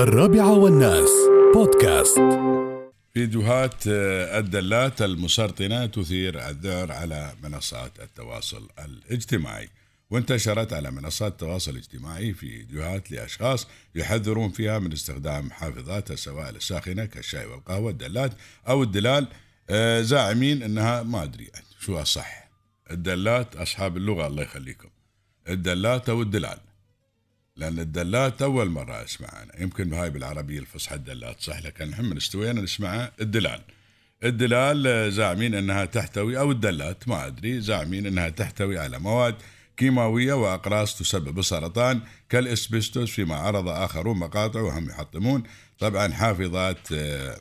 الرابعة والناس. بودكاست. فيديوهات آه، الدلات المسرطنة تثير الذعر على منصات التواصل الاجتماعي. وانتشرت على منصات التواصل الاجتماعي فيديوهات لأشخاص يحذرون فيها من استخدام حافظات السوائل الساخنة كالشاي والقهوة الدلات أو الدلال. آه، زاعمين أنها ما أدري شو الصح. الدلات أصحاب اللغة الله يخليكم. الدلات أو الدلال. لأن الدلات أول مرة أسمع أنا يمكن هاي بالعربية الفصحى الدلات صح لكن نحن استوينا نسمعها الدلال. الدلال زاعمين أنها تحتوي أو الدلات ما أدري زاعمين أنها تحتوي على مواد كيماوية وأقراص تسبب السرطان كالإسبستوس فيما عرض آخرون مقاطع وهم يحطمون. طبعا حافظات آه،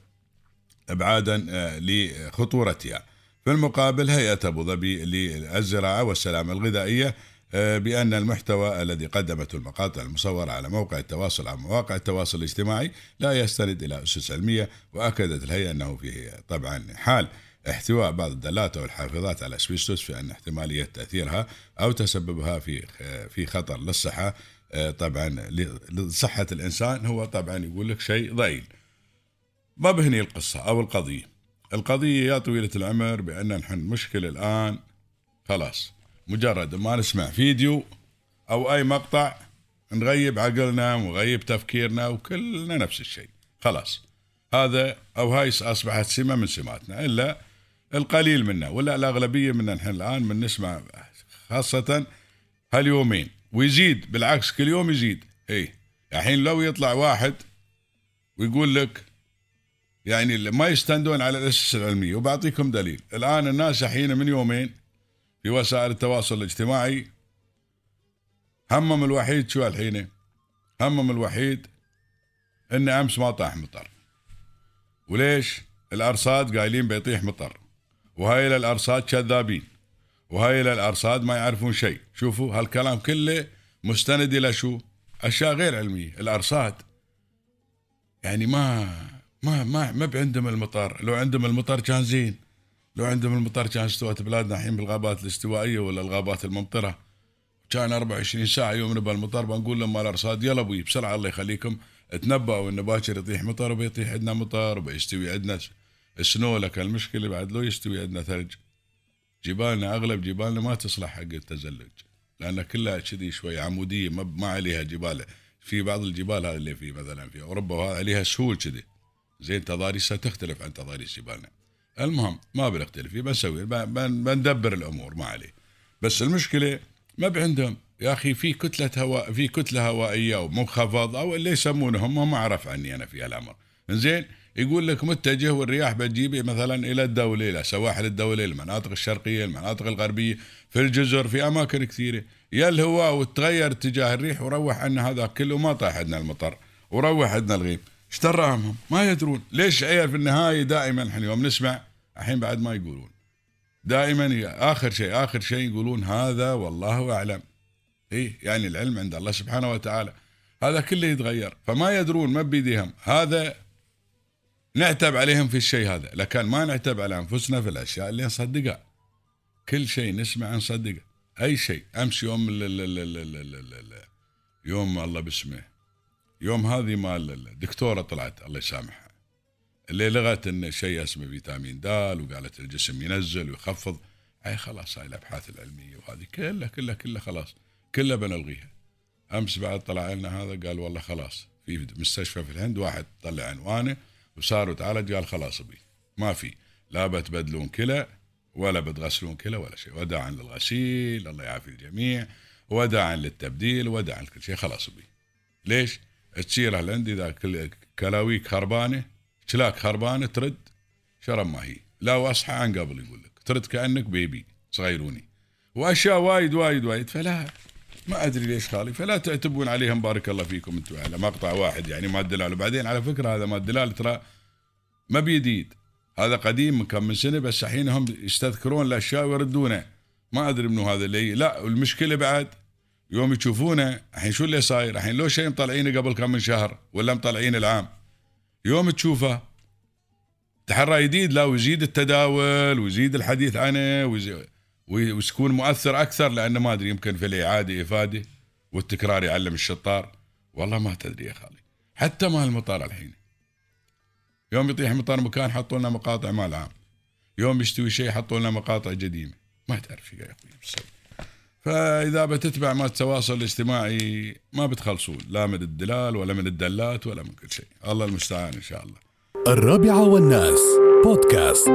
ابعادا آه، لخطورتها. في المقابل هيئة أبو ظبي للزراعة والسلامة الغذائية بأن المحتوى الذي قدمته المقاطع المصورة على موقع التواصل أو مواقع التواصل الاجتماعي لا يستند إلى أسس علمية وأكدت الهيئة أنه فيه طبعا حال احتواء بعض الدلات أو الحافظات على سبيستوس في أن احتمالية تأثيرها أو تسببها في في خطر للصحة. آه، طبعا لصحة الإنسان هو طبعا يقول لك شيء ضئيل. ما بهني القصة أو القضية؟ القضية يا طويلة العمر بأن نحن المشكلة الآن. خلاص. مجرد ما نسمع فيديو أو أي مقطع نغيب عقلنا ونغيب تفكيرنا وكلنا نفس الشيء. خلاص. هذا أو هاي أصبحت سمة من سماتنا. إلا القليل منا ولا الأغلبية منا نحن الآن من نسمع خاصة هاليومين. ويزيد بالعكس كل يوم يزيد. اي الحين لو يطلع واحد ويقول لك يعني ما يستندون على الاسس العلميه وبعطيكم دليل. الآن الناس الحين من يومين في وسائل التواصل الاجتماعي. همم الوحيد شو الحين همم الوحيد ان أمس ما طاح مطر. وليش؟ الأرصاد قايلين بيطيح مطر. وهاي الارصاد كذابين. وهاي الارصاد ما يعرفون شيء. شوفوا هالكلام كله مستند إلى شو؟ أشياء غير علمية. الأرصاد. يعني ما ما ما ما بعندهم المطر. لو عندهم المطر كان زين. لو عندهم المطر كان استوت بلادنا الحين بالغابات الاستوائية ولا الغابات الممطرة. كان 24 ساعة يوم نبى المطر بنقول لهم مال الارصاد يلا أبوي بسرعة الله يخليكم. تنبأوا انه باكر يطيح مطر وبيطيح عندنا مطر وبيستوي عندنا سنو لك المشكلة بعد لو يستوي عندنا ثلج. جبالنا أغلب جبالنا ما تصلح حق التزلج لأن كلها كذي شوي عمودية ما, ما عليها جبال. في بعض الجبال هذه اللي في مثلا في أوروبا وهذا عليها سهول كذي. زين تضاريسها تختلف عن تضاريس جبالنا. المهم ما بنختلف فيه بنسوي بندبر الأمور ما عليه. بس المشكلة ما بعندهم يا أخي في كتلة هواء في كتلة هوائية أو منخفض أو اللي يسمونهم ما أعرف عني أنا في الأمر. زين يقول لك متجه والرياح بتجيب مثلا إلى الدولة إلى سواحل الدولة المناطق الشرقية المناطق الغربية في الجزر في أماكن كثيرة. يا الهواء وتغير اتجاه الريح وروح عنا هذا كله ما طاح عندنا المطر وروح عندنا الغيم إيش دراهم ما يدرون. ليش عيال في النهاية دائما إحنا يوم نسمع الحين بعد ما يقولون. دائما آخر شيء آخر شيء يقولون هذا والله أعلم. إيه يعني العلم عند الله سبحانه وتعالى. هذا كله يتغير. فما يدرون ما بيديهم هذا نعتب عليهم في الشيء هذا. لكن ما نعتب على أنفسنا في الأشياء اللي نصدقها. كل شيء نسمع نصدقه أي شيء. أمس يوم يوم الله باسمه. يوم هذه مال الدكتورة طلعت. الله يسامحها. اللي لغت إن شيء اسمه فيتامين د وقالت الجسم ينزل ويخفض. أي خلاص هاي الأبحاث العلمية وهذه كلها كلها كلها خلاص كلها بنلغيها. أمس بعد طلع لنا هذا قال والله خلاص في مستشفى في الهند واحد طلع عنوانه وصار وتعالج قال خلاص بي ما في لا بتبدلون كلى ولا بتغسلون كلى ولا شيء وداعا للغسيل الله يعافي الجميع وداعا للتبديل وداعا لكل شيء خلاص بي ليش؟ تصير هالهند إذا كلاويك خربانه كلاك خربانه ترد شرم ما هي. لا واصحى عن قبل يقول لك. ترد كأنك بيبي صغيروني. وأشياء وايد وايد وايد. فلا ما أدري ليش خالي. فلا تعتبون عليهم بارك الله فيكم أنتم. على مقطع واحد يعني ما الدلال. وبعدين على فكرة هذا ما الدلال ترى ما بيديد. هذا قديم من كم من سنة بس الحين هم يستذكرون الأشياء ويردونه. ما أدري منو هذا اللي. لا المشكلة بعد يوم يشوفونه الحين شو اللي صاير؟ الحين لو شيء مطلعينه قبل كم من شهر ولا مطلعين العام؟ يوم تشوفه. تحرى جديد لا ويزيد التداول ويزيد الحديث عنه ويكون مؤثر أكثر لأنه ما أدري يمكن في الإعادة إفادة والتكرار يعلم الشطار. والله ما تدري يا خالي. حتى مال المطار الحين. يوم يطيح مطار مكان حطوا لنا مقاطع مال عام. يوم يستوي شيء حطوا لنا مقاطع قديمة. ما تعرف يا أخوي. فإذا بتتبع ما التواصل الاجتماعي ما بتخلصون لا من الدلال ولا من الدلات ولا من كل شيء. الله المستعان إن شاء الله. الرابعة والناس بودكاست.